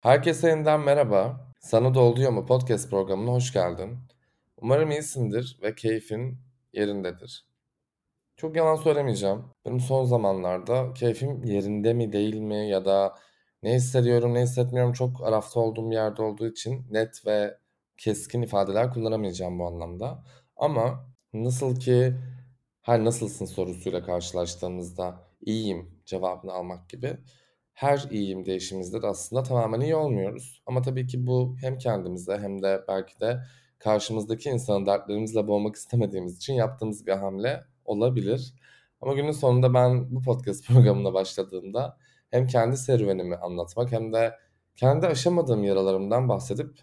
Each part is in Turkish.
Herkese yeniden merhaba. Sana da mu podcast programına hoş geldin. Umarım iyisindir ve keyfin yerindedir. Çok yalan söylemeyeceğim. Benim son zamanlarda keyfim yerinde mi değil mi ya da ne hissediyorum ne hissetmiyorum çok arafta olduğum bir yerde olduğu için net ve keskin ifadeler kullanamayacağım bu anlamda. Ama nasıl ki her nasılsın sorusuyla karşılaştığımızda iyiyim cevabını almak gibi her iyiyim değişimizde de aslında tamamen iyi olmuyoruz. Ama tabii ki bu hem kendimize hem de belki de karşımızdaki insanın dertlerimizle boğmak istemediğimiz için yaptığımız bir hamle olabilir. Ama günün sonunda ben bu podcast programına başladığımda hem kendi serüvenimi anlatmak hem de kendi aşamadığım yaralarımdan bahsedip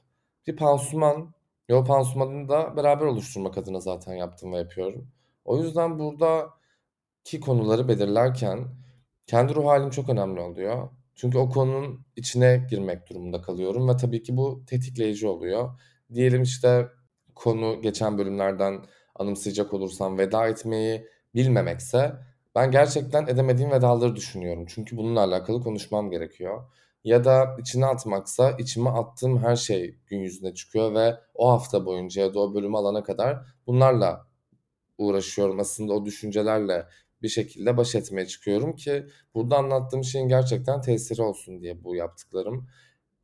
bir pansuman, yol pansumanını da beraber oluşturmak adına zaten yaptım ve yapıyorum. O yüzden buradaki konuları belirlerken kendi ruh halim çok önemli oluyor. Çünkü o konunun içine girmek durumunda kalıyorum ve tabii ki bu tetikleyici oluyor. Diyelim işte konu geçen bölümlerden anımsayacak olursam veda etmeyi bilmemekse ben gerçekten edemediğim vedaları düşünüyorum. Çünkü bununla alakalı konuşmam gerekiyor. Ya da içine atmaksa içime attığım her şey gün yüzüne çıkıyor ve o hafta boyunca ya da o bölümü alana kadar bunlarla uğraşıyorum. Aslında o düşüncelerle bir şekilde baş etmeye çıkıyorum ki burada anlattığım şeyin gerçekten tesiri olsun diye bu yaptıklarım.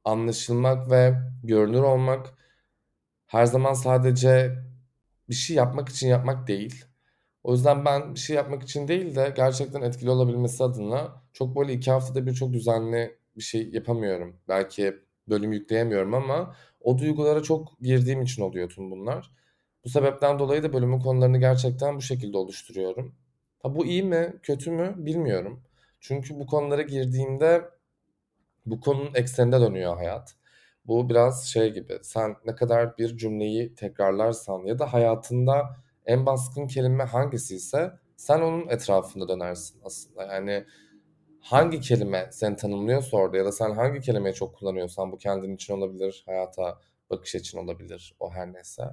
Anlaşılmak ve görünür olmak her zaman sadece bir şey yapmak için yapmak değil. O yüzden ben bir şey yapmak için değil de gerçekten etkili olabilmesi adına çok böyle iki haftada bir çok düzenli bir şey yapamıyorum. Belki bölüm yükleyemiyorum ama o duygulara çok girdiğim için oluyor tüm bunlar. Bu sebepten dolayı da bölümün konularını gerçekten bu şekilde oluşturuyorum. Ha bu iyi mi, kötü mü bilmiyorum. Çünkü bu konulara girdiğimde bu konunun ekseninde dönüyor hayat. Bu biraz şey gibi. Sen ne kadar bir cümleyi tekrarlarsan ya da hayatında en baskın kelime hangisiyse sen onun etrafında dönersin aslında. Yani hangi kelime seni tanımlıyorsa orada ya da sen hangi kelimeyi çok kullanıyorsan bu kendin için olabilir, hayata bakış için olabilir, o her neyse.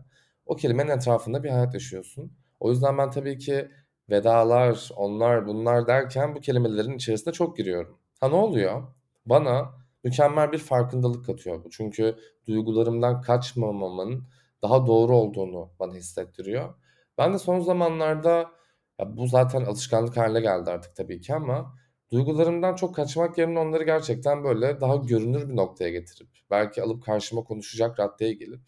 O kelimenin etrafında bir hayat yaşıyorsun. O yüzden ben tabii ki vedalar, onlar, bunlar derken bu kelimelerin içerisinde çok giriyorum. Ha ne oluyor? Bana mükemmel bir farkındalık katıyor bu. Çünkü duygularımdan kaçmamamın daha doğru olduğunu bana hissettiriyor. Ben de son zamanlarda ya bu zaten alışkanlık haline geldi artık tabii ki ama duygularımdan çok kaçmak yerine onları gerçekten böyle daha görünür bir noktaya getirip belki alıp karşıma konuşacak raddeye gelip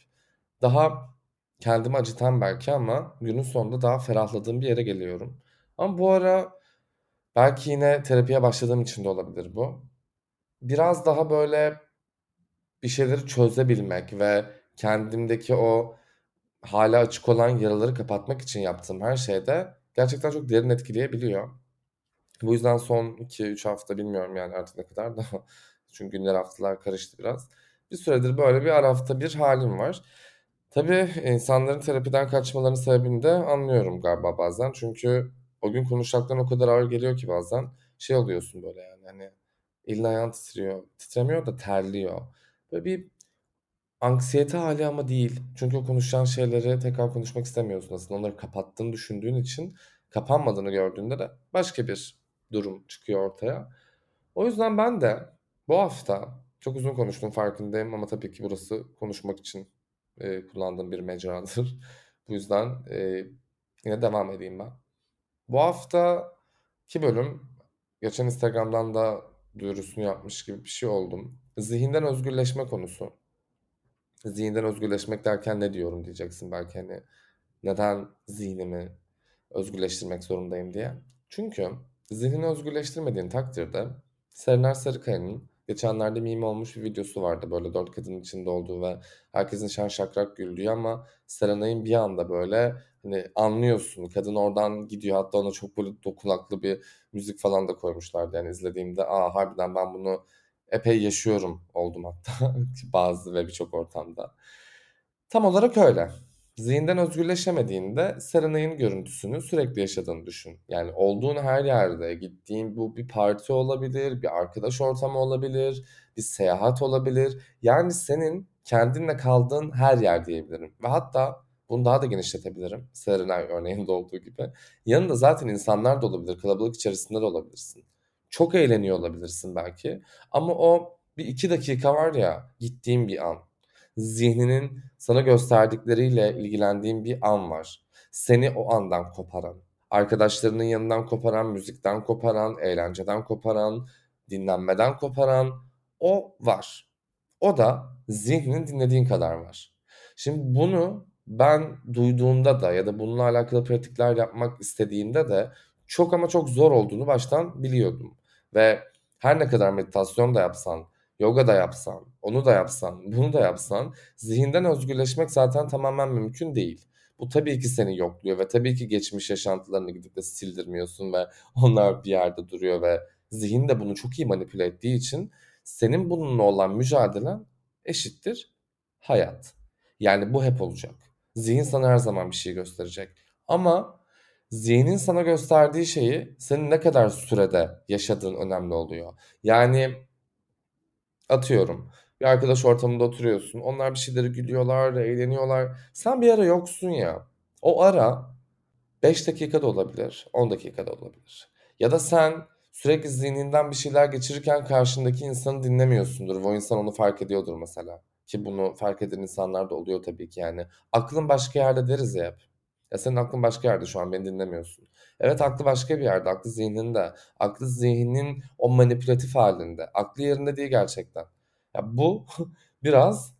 daha kendimi acıtan belki ama günün sonunda daha ferahladığım bir yere geliyorum. Ama bu ara belki yine terapiye başladığım için de olabilir bu. Biraz daha böyle bir şeyleri çözebilmek ve kendimdeki o hala açık olan yaraları kapatmak için yaptığım her şeyde gerçekten çok derin etkileyebiliyor. Bu yüzden son 2-3 hafta bilmiyorum yani artık ne kadar da çünkü günler haftalar karıştı biraz. Bir süredir böyle bir ara hafta bir halim var. Tabii insanların terapiden kaçmalarının sebebini de anlıyorum galiba bazen. Çünkü o gün konuşacakların o kadar ağır geliyor ki bazen şey oluyorsun böyle yani hani elin ayağın titriyor. Titremiyor da terliyor. Böyle bir anksiyete hali ama değil. Çünkü o konuşacağın şeyleri tekrar konuşmak istemiyorsun aslında. Onları kapattığını düşündüğün için kapanmadığını gördüğünde de başka bir durum çıkıyor ortaya. O yüzden ben de bu hafta çok uzun konuştum farkındayım ama tabii ki burası konuşmak için e, kullandığım bir mecradır. Bu yüzden e, yine devam edeyim ben. Bu haftaki bölüm geçen Instagram'dan da duyurusunu yapmış gibi bir şey oldum. Zihinden özgürleşme konusu. Zihinden özgürleşmek derken ne diyorum diyeceksin belki hani neden zihnimi özgürleştirmek zorundayım diye. Çünkü zihnini özgürleştirmediğin takdirde Serenay Sarıkaya'nın geçenlerde meme olmuş bir videosu vardı. Böyle dört kadının içinde olduğu ve herkesin şan şakrak güldüğü ama Serenay'ın bir anda böyle hani anlıyorsun. Kadın oradan gidiyor. Hatta ona çok böyle dokunaklı bir müzik falan da koymuşlardı. Yani izlediğimde aa harbiden ben bunu epey yaşıyorum. oldum hatta bazı ve birçok ortamda. Tam olarak öyle. Zihinden özgürleşemediğinde Serenay'ın görüntüsünü sürekli yaşadığını düşün. Yani olduğun her yerde, gittiğin bu bir parti olabilir, bir arkadaş ortamı olabilir, bir seyahat olabilir. Yani senin kendinle kaldığın her yer diyebilirim. Ve hatta bunu daha da genişletebilirim. Serenay örneğinde olduğu gibi. Yanında zaten insanlar da olabilir, kalabalık içerisinde de olabilirsin. Çok eğleniyor olabilirsin belki. Ama o bir iki dakika var ya gittiğin bir an. Zihninin sana gösterdikleriyle ilgilendiğin bir an var. Seni o andan koparan, arkadaşlarının yanından koparan, müzikten koparan, eğlenceden koparan, dinlenmeden koparan o var. O da zihninin dinlediğin kadar var. Şimdi bunu ben duyduğumda da ya da bununla alakalı pratikler yapmak istediğimde de çok ama çok zor olduğunu baştan biliyordum. Ve her ne kadar meditasyon da yapsan, yoga da yapsan, onu da yapsan, bunu da yapsan zihinden özgürleşmek zaten tamamen mümkün değil. Bu tabii ki seni yokluyor ve tabii ki geçmiş yaşantılarını gidip de sildirmiyorsun ve onlar bir yerde duruyor ve zihin de bunu çok iyi manipüle ettiği için senin bununla olan mücadelen eşittir hayat. Yani bu hep olacak. Zihin sana her zaman bir şey gösterecek. Ama zihnin sana gösterdiği şeyi senin ne kadar sürede yaşadığın önemli oluyor. Yani atıyorum bir arkadaş ortamında oturuyorsun. Onlar bir şeyleri gülüyorlar, eğleniyorlar. Sen bir ara yoksun ya. O ara 5 dakika da olabilir, 10 dakika da olabilir. Ya da sen sürekli zihninden bir şeyler geçirirken karşındaki insanı dinlemiyorsundur. O insan onu fark ediyordur mesela. Ki bunu fark eden insanlar da oluyor tabii ki yani. Aklın başka yerde deriz ya hep. Ya senin aklın başka yerde şu an beni dinlemiyorsun. Evet aklı başka bir yerde. Aklı zihninde. Aklı zihnin o manipülatif halinde. Aklı yerinde değil gerçekten. Ya bu biraz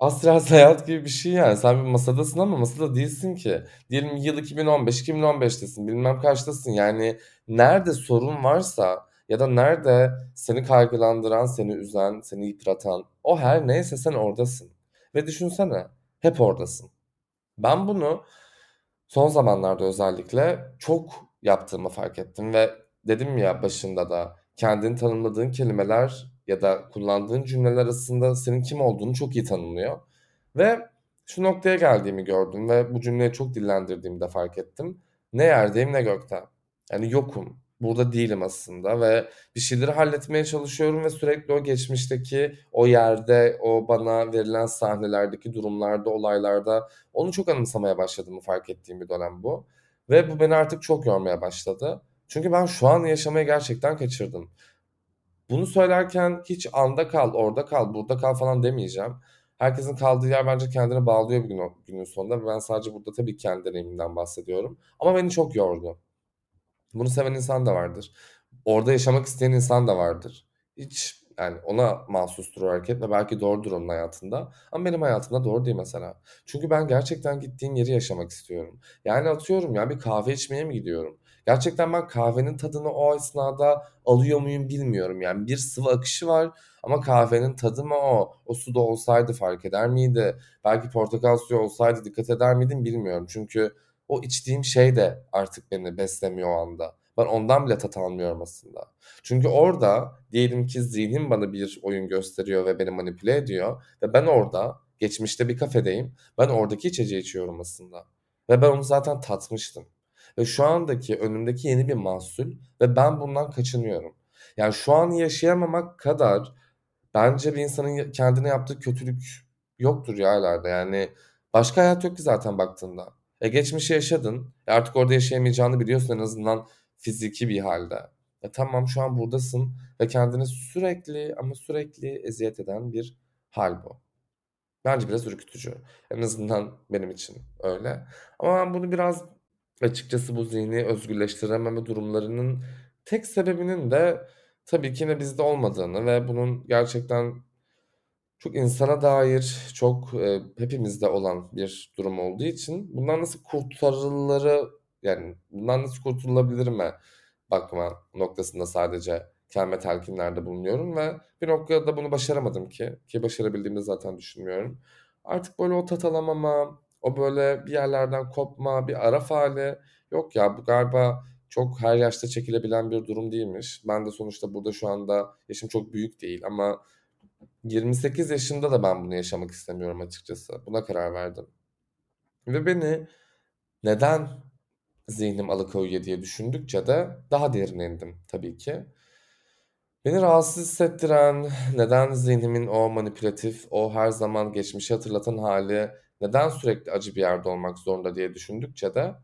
astral seyahat gibi bir şey yani. Sen bir masadasın ama masada değilsin ki. Diyelim yıl 2015, 2015'tesin. Bilmem kaçtasın. Yani nerede sorun varsa ya da nerede seni kaygılandıran, seni üzen, seni yıpratan o her neyse sen oradasın. Ve düşünsene hep oradasın. Ben bunu son zamanlarda özellikle çok yaptığımı fark ettim ve dedim ya başında da kendini tanımladığın kelimeler ya da kullandığın cümleler arasında senin kim olduğunu çok iyi tanımlıyor. Ve şu noktaya geldiğimi gördüm ve bu cümleyi çok dillendirdiğimi de fark ettim. Ne yerdeyim ne gökte. Yani yokum. Burada değilim aslında ve bir şeyleri halletmeye çalışıyorum ve sürekli o geçmişteki o yerde, o bana verilen sahnelerdeki durumlarda, olaylarda onu çok anımsamaya başladığımı fark ettiğim bir dönem bu. Ve bu beni artık çok yormaya başladı. Çünkü ben şu an yaşamayı gerçekten kaçırdım. Bunu söylerken hiç anda kal, orada kal, burada kal falan demeyeceğim. Herkesin kaldığı yer bence kendine bağlıyor bir gün, günün sonunda. Ben sadece burada tabii kendi deneyimimden bahsediyorum. Ama beni çok yordu. Bunu seven insan da vardır. Orada yaşamak isteyen insan da vardır. Hiç yani ona mahsustur o hareket ve belki doğrudur onun hayatında. Ama benim hayatımda doğru değil mesela. Çünkü ben gerçekten gittiğim yeri yaşamak istiyorum. Yani atıyorum ya bir kahve içmeye mi gidiyorum? Gerçekten ben kahvenin tadını o esnada alıyor muyum bilmiyorum. Yani bir sıvı akışı var ama kahvenin tadı mı o? O suda olsaydı fark eder miydi? Belki portakal suyu olsaydı dikkat eder miydim bilmiyorum. Çünkü o içtiğim şey de artık beni beslemiyor o anda. Ben ondan bile tat almıyorum aslında. Çünkü orada diyelim ki zihnim bana bir oyun gösteriyor ve beni manipüle ediyor ve ben orada geçmişte bir kafedeyim. Ben oradaki içeceği içiyorum aslında. Ve ben onu zaten tatmıştım. Ve şu andaki önümdeki yeni bir mahsul ve ben bundan kaçınıyorum. Yani şu an yaşayamamak kadar bence bir insanın kendine yaptığı kötülük yoktur ya herhalde. Yani başka hayat yok ki zaten baktığında. E geçmişi yaşadın. E artık orada yaşayamayacağını biliyorsun en azından fiziki bir halde. E tamam şu an buradasın ve kendini sürekli ama sürekli eziyet eden bir hal bu. Bence biraz ürkütücü. En azından benim için öyle. Ama ben bunu biraz açıkçası bu zihni özgürleştirememe durumlarının tek sebebinin de tabii ki yine bizde olmadığını ve bunun gerçekten çok insana dair, çok, eee, hepimizde olan bir durum olduğu için bundan nasıl kurtarılırı, yani, bundan nasıl kurtulabilirime bakma noktasında sadece kendime telkinlerde bulunuyorum ve bir noktada bunu başaramadım ki, ki başarabildiğimi zaten düşünmüyorum. Artık böyle o tat alamama, o böyle bir yerlerden kopma, bir araf hâli, yok ya bu galiba çok her yaşta çekilebilen bir durum değilmiş. Ben de sonuçta burada şu anda yaşım çok büyük değil ama 28 yaşında da ben bunu yaşamak istemiyorum açıkçası. Buna karar verdim. Ve beni neden zihnim alıkoyuyor diye düşündükçe de daha derine indim tabii ki. Beni rahatsız hissettiren, neden zihnimin o manipülatif, o her zaman geçmişi hatırlatan hali neden sürekli acı bir yerde olmak zorunda diye düşündükçe de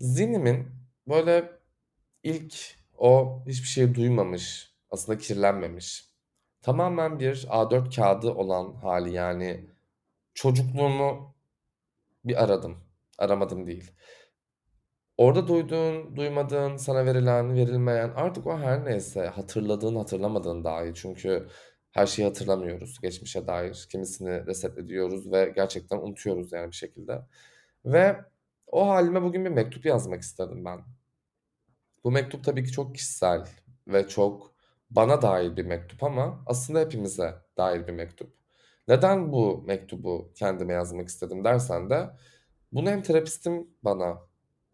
zihnimin böyle ilk o hiçbir şey duymamış, aslında kirlenmemiş tamamen bir A4 kağıdı olan hali yani çocukluğumu bir aradım. Aramadım değil. Orada duyduğun, duymadığın, sana verilen, verilmeyen artık o her neyse hatırladığın, hatırlamadığın dahi çünkü her şeyi hatırlamıyoruz geçmişe dair. Kimisini reset ediyoruz ve gerçekten unutuyoruz yani bir şekilde. Ve o halime bugün bir mektup yazmak istedim ben. Bu mektup tabii ki çok kişisel ve çok bana dair bir mektup ama aslında hepimize dair bir mektup. Neden bu mektubu kendime yazmak istedim dersen de bunu hem terapistim bana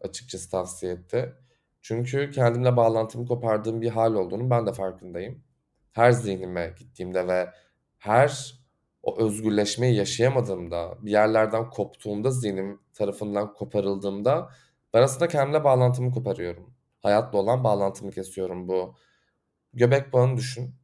açıkçası tavsiye etti. Çünkü kendimle bağlantımı kopardığım bir hal olduğunu ben de farkındayım. Her zihnime gittiğimde ve her o özgürleşmeyi yaşayamadığımda, bir yerlerden koptuğumda, zihnim tarafından koparıldığımda ben aslında kendimle bağlantımı koparıyorum. Hayatla olan bağlantımı kesiyorum bu. Göbek bağını düşün.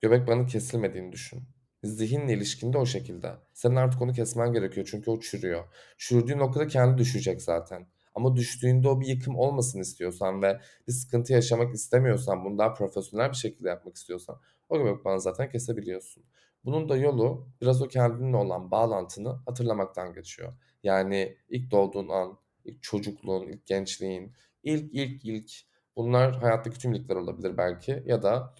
Göbek bağının kesilmediğini düşün. Zihinle ilişkinde o şekilde. Senin artık onu kesmen gerekiyor çünkü o çürüyor. Çürüdüğü noktada kendi düşecek zaten. Ama düştüğünde o bir yıkım olmasın istiyorsan ve bir sıkıntı yaşamak istemiyorsan, bunu daha profesyonel bir şekilde yapmak istiyorsan o göbek bağını zaten kesebiliyorsun. Bunun da yolu biraz o kendinle olan bağlantını hatırlamaktan geçiyor. Yani ilk doğduğun an, ilk çocukluğun, ilk gençliğin, ilk ilk ilk bunlar hayattaki tüm ilkler olabilir belki ya da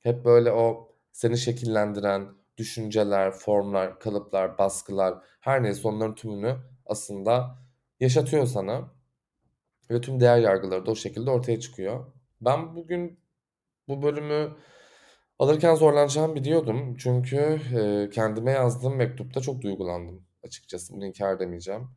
hep böyle o seni şekillendiren düşünceler, formlar, kalıplar, baskılar her neyse onların tümünü aslında yaşatıyor sana. Ve tüm değer yargıları da o şekilde ortaya çıkıyor. Ben bugün bu bölümü alırken zorlanacağımı biliyordum. Çünkü kendime yazdığım mektupta çok duygulandım açıkçası. Bunu inkar edemeyeceğim.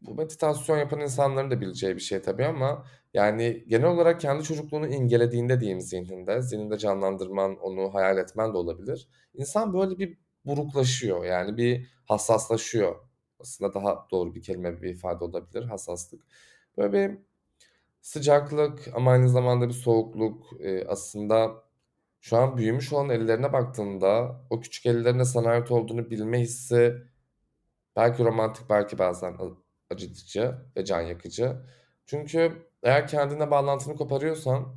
Bu meditasyon yapan insanların da bileceği bir şey tabii ama yani genel olarak kendi çocukluğunu imgelediğinde diyeyim zihninde, zihninde canlandırman, onu hayal etmen de olabilir. İnsan böyle bir buruklaşıyor yani bir hassaslaşıyor. Aslında daha doğru bir kelime bir ifade olabilir hassaslık. Böyle bir sıcaklık ama aynı zamanda bir soğukluk e, aslında şu an büyümüş olan ellerine baktığında o küçük ellerine sana olduğunu bilme hissi belki romantik belki bazen acıtıcı ve can yakıcı. Çünkü eğer kendine bağlantını koparıyorsan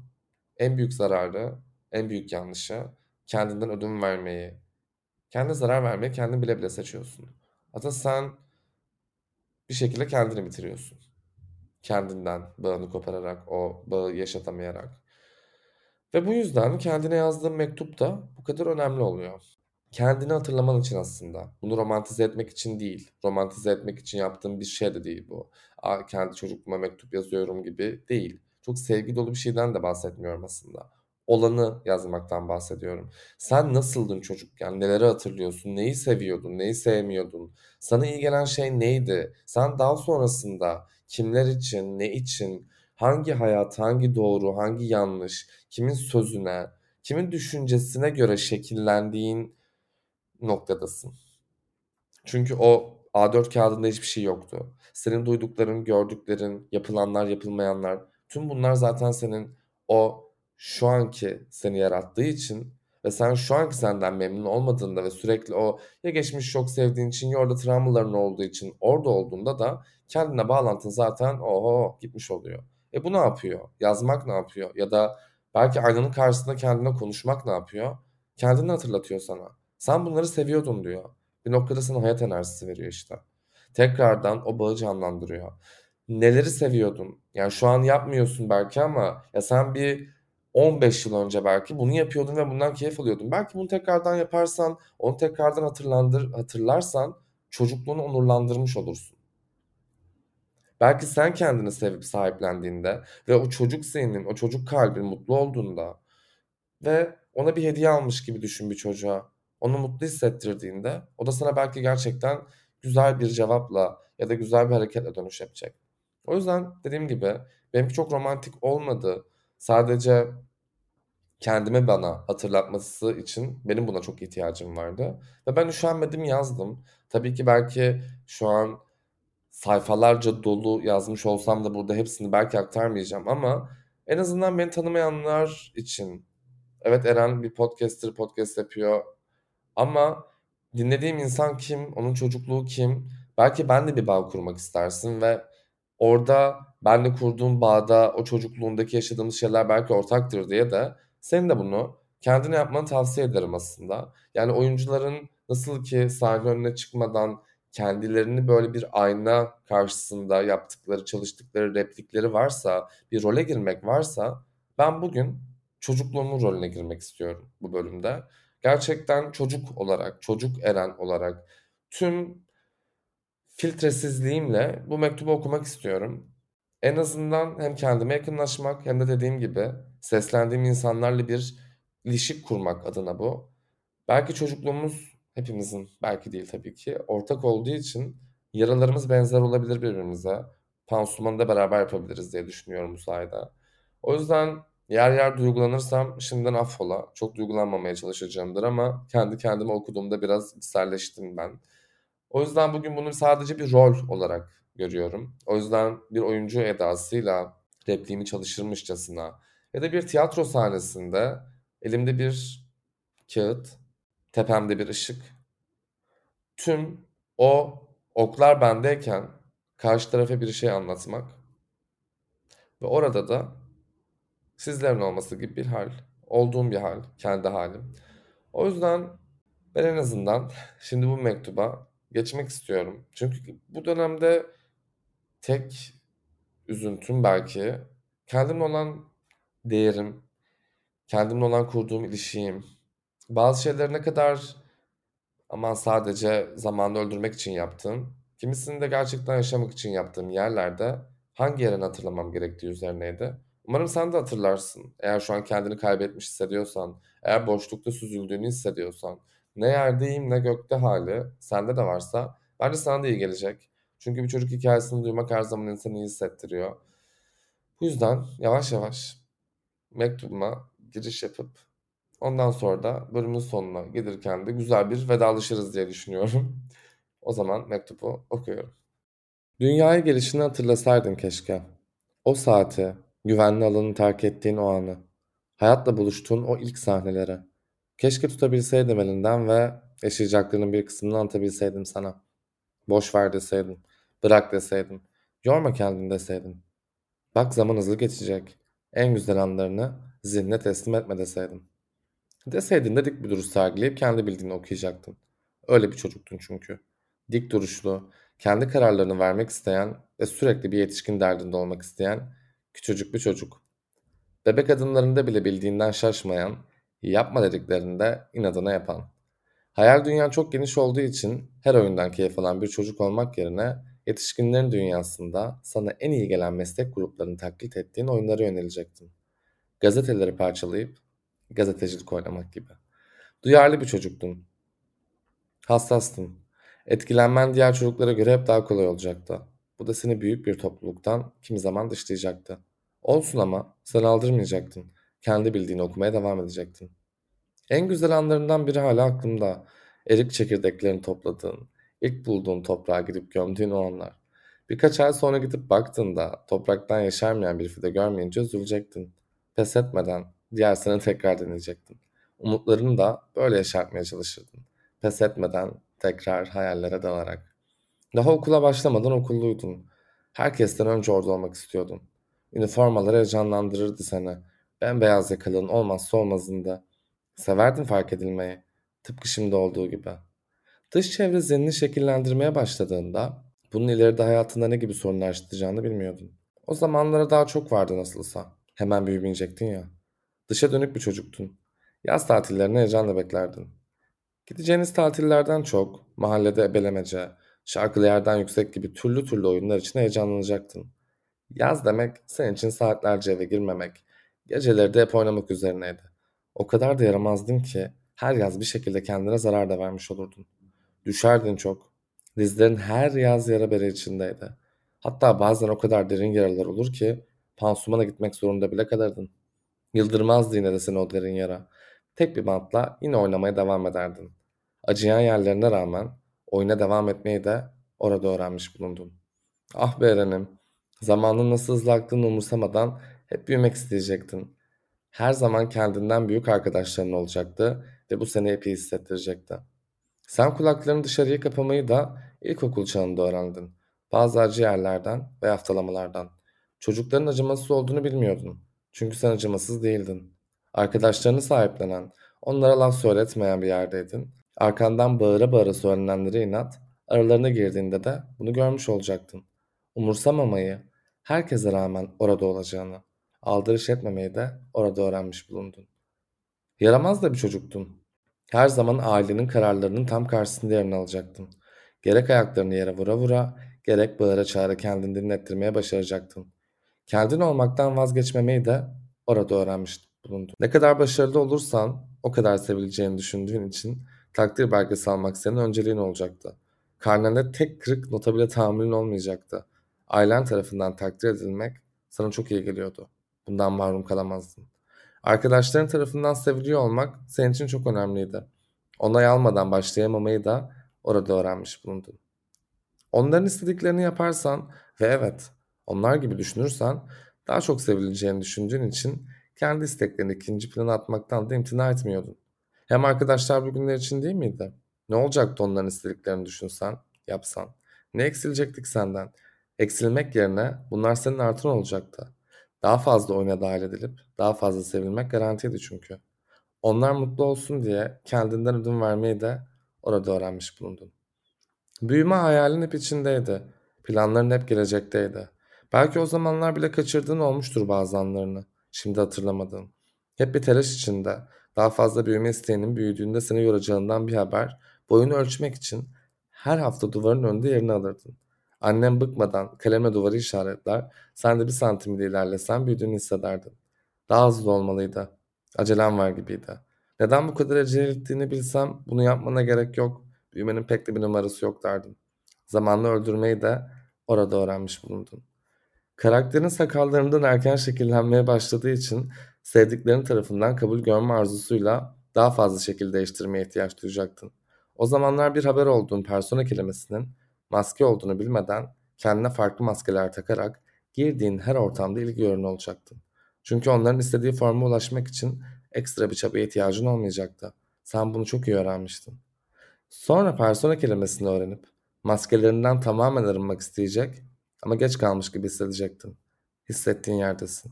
en büyük zararı, en büyük yanlışı kendinden ödün vermeyi, kendine zarar vermeyi kendin bile bile seçiyorsun. Hatta sen bir şekilde kendini bitiriyorsun. Kendinden bağını kopararak, o bağı yaşatamayarak. Ve bu yüzden kendine yazdığın mektup da bu kadar önemli oluyor. Kendini hatırlaman için aslında. Bunu romantize etmek için değil. Romantize etmek için yaptığım bir şey de değil bu. Aa, kendi çocukluğuma mektup yazıyorum gibi değil. Çok sevgi dolu bir şeyden de bahsetmiyorum aslında. Olanı yazmaktan bahsediyorum. Sen nasıldın çocukken? Neleri hatırlıyorsun? Neyi seviyordun? Neyi sevmiyordun? Sana iyi gelen şey neydi? Sen daha sonrasında kimler için, ne için, hangi hayat, hangi doğru, hangi yanlış, kimin sözüne, kimin düşüncesine göre şekillendiğin noktadasın. Çünkü o A4 kağıdında hiçbir şey yoktu. Senin duydukların, gördüklerin, yapılanlar, yapılmayanlar tüm bunlar zaten senin o şu anki seni yarattığı için ve sen şu anki senden memnun olmadığında ve sürekli o ya geçmiş çok sevdiğin için ya orada travmaların olduğu için orada olduğunda da kendine bağlantın zaten oho gitmiş oluyor. E bu ne yapıyor? Yazmak ne yapıyor? Ya da belki aynanın karşısında kendine konuşmak ne yapıyor? Kendini hatırlatıyor sana. Sen bunları seviyordun diyor. Bir noktada sana hayat enerjisi veriyor işte. Tekrardan o bağı canlandırıyor. Neleri seviyordun? Yani şu an yapmıyorsun belki ama ya sen bir 15 yıl önce belki bunu yapıyordun ve bundan keyif alıyordun. Belki bunu tekrardan yaparsan, onu tekrardan hatırlandır, hatırlarsan çocukluğunu onurlandırmış olursun. Belki sen kendini sevip sahiplendiğinde ve o çocuk zihnin, o çocuk kalbin mutlu olduğunda ve ona bir hediye almış gibi düşün bir çocuğa. Onu mutlu hissettirdiğinde o da sana belki gerçekten güzel bir cevapla ya da güzel bir hareketle dönüş yapacak. O yüzden dediğim gibi benimki çok romantik olmadı. Sadece kendime bana hatırlatması için benim buna çok ihtiyacım vardı. Ve ben üşenmedim yazdım. Tabii ki belki şu an sayfalarca dolu yazmış olsam da burada hepsini belki aktarmayacağım ama en azından beni tanımayanlar için evet Eren bir podcaster podcast yapıyor ama dinlediğim insan kim, onun çocukluğu kim? Belki ben de bir bağ kurmak istersin ve orada benle kurduğum bağda o çocukluğundaki yaşadığımız şeyler belki ortaktır diye de senin de bunu kendine yapmanı tavsiye ederim aslında. Yani oyuncuların nasıl ki sahne önüne çıkmadan kendilerini böyle bir ayna karşısında yaptıkları, çalıştıkları replikleri varsa, bir role girmek varsa ben bugün çocukluğumun rolüne girmek istiyorum bu bölümde. Gerçekten çocuk olarak, çocuk Eren olarak tüm filtresizliğimle bu mektubu okumak istiyorum. En azından hem kendime yakınlaşmak hem de dediğim gibi seslendiğim insanlarla bir ilişki kurmak adına bu. Belki çocukluğumuz hepimizin, belki değil tabii ki, ortak olduğu için yaralarımız benzer olabilir birbirimize. Pansumanı da beraber yapabiliriz diye düşünüyorum bu sayede. O yüzden yer yer duygulanırsam şimdiden affola. Çok duygulanmamaya çalışacağımdır ama kendi kendime okuduğumda biraz içselleştim ben. O yüzden bugün bunu sadece bir rol olarak görüyorum. O yüzden bir oyuncu edasıyla repliğimi çalışırmışçasına ya da bir tiyatro sahnesinde elimde bir kağıt, tepemde bir ışık. Tüm o oklar bendeyken karşı tarafa bir şey anlatmak ve orada da sizlerin olması gibi bir hal, olduğum bir hal, kendi halim. O yüzden ben en azından şimdi bu mektuba geçmek istiyorum. Çünkü bu dönemde tek üzüntüm belki kendimle olan değerim, kendimle olan kurduğum ilişkim, bazı şeyleri ne kadar aman sadece zamanı öldürmek için yaptığım, kimisini de gerçekten yaşamak için yaptığım yerlerde hangi yerini hatırlamam gerektiği üzerineydi. Umarım sen de hatırlarsın. Eğer şu an kendini kaybetmiş hissediyorsan, eğer boşlukta süzüldüğünü hissediyorsan, ne yerdeyim ne gökte hali sende de varsa bence sana da iyi gelecek. Çünkü bir çocuk hikayesini duymak her zaman insanı iyi hissettiriyor. Bu yüzden yavaş yavaş mektubuma giriş yapıp ondan sonra da bölümün sonuna gelirken de güzel bir vedalaşırız diye düşünüyorum. o zaman mektubu okuyorum. Dünyaya gelişini hatırlasaydın keşke. O saati, güvenli alanı terk ettiğin o anı, hayatla buluştuğun o ilk sahnelere. Keşke tutabilseydim elinden ve yaşayacaklarının bir kısmını anlatabilseydim sana. Boş ver deseydim, bırak deseydim, yorma kendini deseydim. Bak zaman hızlı geçecek. En güzel anlarını zihnine teslim etme deseydim. Deseydin de dik bir duruş sergileyip kendi bildiğini okuyacaktın. Öyle bir çocuktun çünkü. Dik duruşlu, kendi kararlarını vermek isteyen ve sürekli bir yetişkin derdinde olmak isteyen küçücük bir çocuk. Bebek adımlarında bile bildiğinden şaşmayan, yapma dediklerinde inadına yapan. Hayal dünyan çok geniş olduğu için her oyundan keyif alan bir çocuk olmak yerine yetişkinlerin dünyasında sana en iyi gelen meslek gruplarını taklit ettiğin oyunlara yönelecektin. Gazeteleri parçalayıp gazetecilik oynamak gibi. Duyarlı bir çocuktun. Hassastın. Etkilenmen diğer çocuklara göre hep daha kolay olacaktı. Bu da seni büyük bir topluluktan kimi zaman dışlayacaktı. Olsun ama sen aldırmayacaktın. Kendi bildiğini okumaya devam edecektin. En güzel anlarından biri hala aklımda. Erik çekirdeklerini topladığın, ilk bulduğun toprağa gidip gömdüğün o anlar. Birkaç ay sonra gidip baktığında topraktan yaşarmayan bir fide görmeyince üzülecektin. Pes etmeden diğer sene tekrar deneyecektin. Umutlarını da böyle yaşartmaya çalışırdın. Pes etmeden tekrar hayallere dalarak. Daha okula başlamadan okulluydun. Herkesten önce orada olmak istiyordun. Üniformalar heyecanlandırırdı seni. Bembeyaz yakalığın olmazsa olmazında. Severdin fark edilmeyi. Tıpkı şimdi olduğu gibi. Dış çevre zihnini şekillendirmeye başladığında bunun ileride hayatında ne gibi sorunlar çıkacağını bilmiyordun. O zamanlara daha çok vardı nasılsa. Hemen büyümeyecektin ya. Dışa dönük bir çocuktun. Yaz tatillerini heyecanla beklerdin. Gideceğiniz tatillerden çok mahallede ebelemece, şarkılı yerden yüksek gibi türlü türlü oyunlar için heyecanlanacaktın. Yaz demek senin için saatlerce eve girmemek, geceleri de hep oynamak üzerineydi. O kadar da yaramazdın ki her yaz bir şekilde kendine zarar da vermiş olurdun. Düşerdin çok. Dizlerin her yaz yara bere içindeydi. Hatta bazen o kadar derin yaralar olur ki pansumana gitmek zorunda bile kalırdın. Yıldırmazdı yine de seni o derin yara. Tek bir bantla yine oynamaya devam ederdin. Acıyan yerlerine rağmen oyuna devam etmeyi de orada öğrenmiş bulundun. Ah be Eren'im, zamanın nasıl hızlı aktığını umursamadan hep büyümek isteyecektin. Her zaman kendinden büyük arkadaşların olacaktı ve bu seni epey hissettirecekti. Sen kulaklarını dışarıya kapamayı da ilkokul çağında öğrendin. Bazı acı yerlerden ve haftalamalardan. Çocukların acımasız olduğunu bilmiyordun. Çünkü sen acımasız değildin. Arkadaşlarını sahiplenen, onlara laf söyletmeyen bir yerdeydin. Arkandan bağıra bağıra söylenenlere inat, aralarına girdiğinde de bunu görmüş olacaktın. Umursamamayı, herkese rağmen orada olacağını, aldırış etmemeyi de orada öğrenmiş bulundun. Yaramaz da bir çocuktun. Her zaman ailenin kararlarının tam karşısında yerini alacaktın. Gerek ayaklarını yere vura vura, gerek bağıra çağıra kendini dinlettirmeye başaracaktın. Kendin olmaktan vazgeçmemeyi de orada öğrenmiş bulundun. Ne kadar başarılı olursan o kadar sevileceğini düşündüğün için takdir belgesi almak senin önceliğin olacaktı. Karnende tek kırık nota bile tahammülün olmayacaktı. Ailen tarafından takdir edilmek sana çok iyi geliyordu. Bundan mahrum kalamazdın. Arkadaşların tarafından seviliyor olmak senin için çok önemliydi. Onay almadan başlayamamayı da orada öğrenmiş bulundun. Onların istediklerini yaparsan ve evet onlar gibi düşünürsen daha çok sevileceğini düşündüğün için kendi isteklerini ikinci plana atmaktan da imtina etmiyordun. Hem arkadaşlar bugünler için değil miydi? Ne olacaktı onların istediklerini düşünsen, yapsan? Ne eksilecektik senden? Eksilmek yerine bunlar senin artın olacaktı. Daha fazla oyuna dahil edilip daha fazla sevilmek garantiydi çünkü. Onlar mutlu olsun diye kendinden ödün vermeyi de orada öğrenmiş bulundun. Büyüme hayalin hep içindeydi. Planların hep gelecekteydi. Belki o zamanlar bile kaçırdığın olmuştur bazı anlarını. Şimdi hatırlamadığın. Hep bir telaş içinde. Daha fazla büyüme isteğinin büyüdüğünde seni yoracağından bir haber. Boyunu ölçmek için her hafta duvarın önünde yerini alırdın. Annem bıkmadan kaleme duvarı işaretler, sen de bir santim ile ilerlesen büyüdüğünü hissederdin. Daha hızlı olmalıydı. Acelem var gibiydi. Neden bu kadar acele ettiğini bilsem bunu yapmana gerek yok. Büyümenin pek de bir numarası yok derdim. Zamanla öldürmeyi de orada öğrenmiş bulundum. Karakterin sakallarından erken şekillenmeye başladığı için sevdiklerin tarafından kabul görme arzusuyla daha fazla şekil değiştirmeye ihtiyaç duyacaktın. O zamanlar bir haber olduğun persona kelimesinin maske olduğunu bilmeden kendine farklı maskeler takarak girdiğin her ortamda ilgi görün olacaktın. Çünkü onların istediği forma ulaşmak için ekstra bir çabaya ihtiyacın olmayacaktı. Sen bunu çok iyi öğrenmiştin. Sonra persona kelimesini öğrenip maskelerinden tamamen arınmak isteyecek ama geç kalmış gibi hissedecektin. Hissettiğin yerdesin.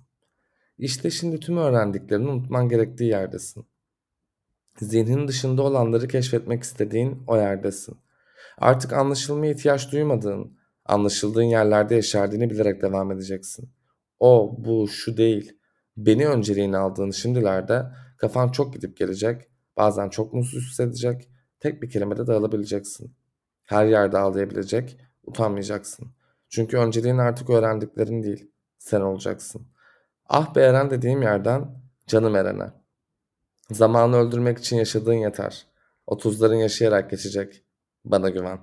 İşte şimdi tüm öğrendiklerini unutman gerektiği yerdesin. Zihnin dışında olanları keşfetmek istediğin o yerdesin. Artık anlaşılmaya ihtiyaç duymadığın, anlaşıldığın yerlerde yaşardığını bilerek devam edeceksin. O, bu, şu değil. Beni önceliğini aldığın şimdilerde kafan çok gidip gelecek, bazen çok mutsuz hissedecek, tek bir kelimede dağılabileceksin. Her yerde ağlayabilecek, utanmayacaksın. Çünkü önceliğin artık öğrendiklerin değil, sen olacaksın. Ah be Eren dediğim yerden canım Eren'e. Zamanı öldürmek için yaşadığın yeter. Otuzların yaşayarak geçecek. Bana güven.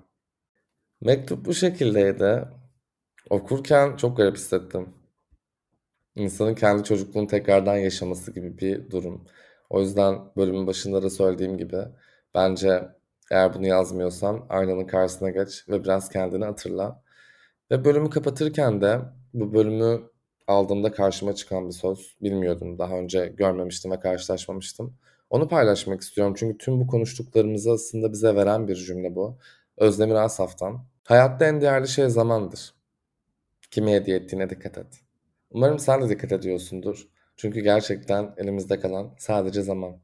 Mektup bu şekildeydi. Okurken çok garip hissettim. İnsanın kendi çocukluğunu tekrardan yaşaması gibi bir durum. O yüzden bölümün başında da söylediğim gibi bence eğer bunu yazmıyorsan aynanın karşısına geç ve biraz kendini hatırla. Ve bölümü kapatırken de bu bölümü aldığımda karşıma çıkan bir söz. Bilmiyordum daha önce görmemiştim ve karşılaşmamıştım. Onu paylaşmak istiyorum çünkü tüm bu konuştuklarımızı aslında bize veren bir cümle bu. Özdemir Asaf'tan. Hayatta en değerli şey zamandır. Kime hediye ettiğine dikkat et. Umarım sen de dikkat ediyorsundur. Çünkü gerçekten elimizde kalan sadece zaman.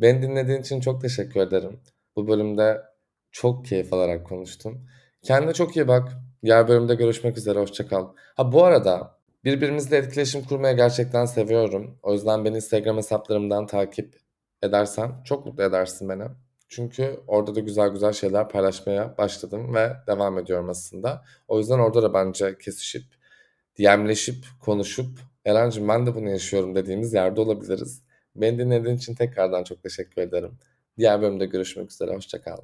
Beni dinlediğin için çok teşekkür ederim. Bu bölümde çok keyif alarak konuştum. Kendine çok iyi bak. Diğer bölümde görüşmek üzere. Hoşçakal. Ha bu arada birbirimizle etkileşim kurmaya gerçekten seviyorum. O yüzden beni Instagram hesaplarımdan takip edersen çok mutlu edersin beni. Çünkü orada da güzel güzel şeyler paylaşmaya başladım ve devam ediyorum aslında. O yüzden orada da bence kesişip, DM'leşip, konuşup Eren'cim ben de bunu yaşıyorum dediğimiz yerde olabiliriz. Beni dinlediğin için tekrardan çok teşekkür ederim. Diğer bölümde görüşmek üzere. Hoşçakal.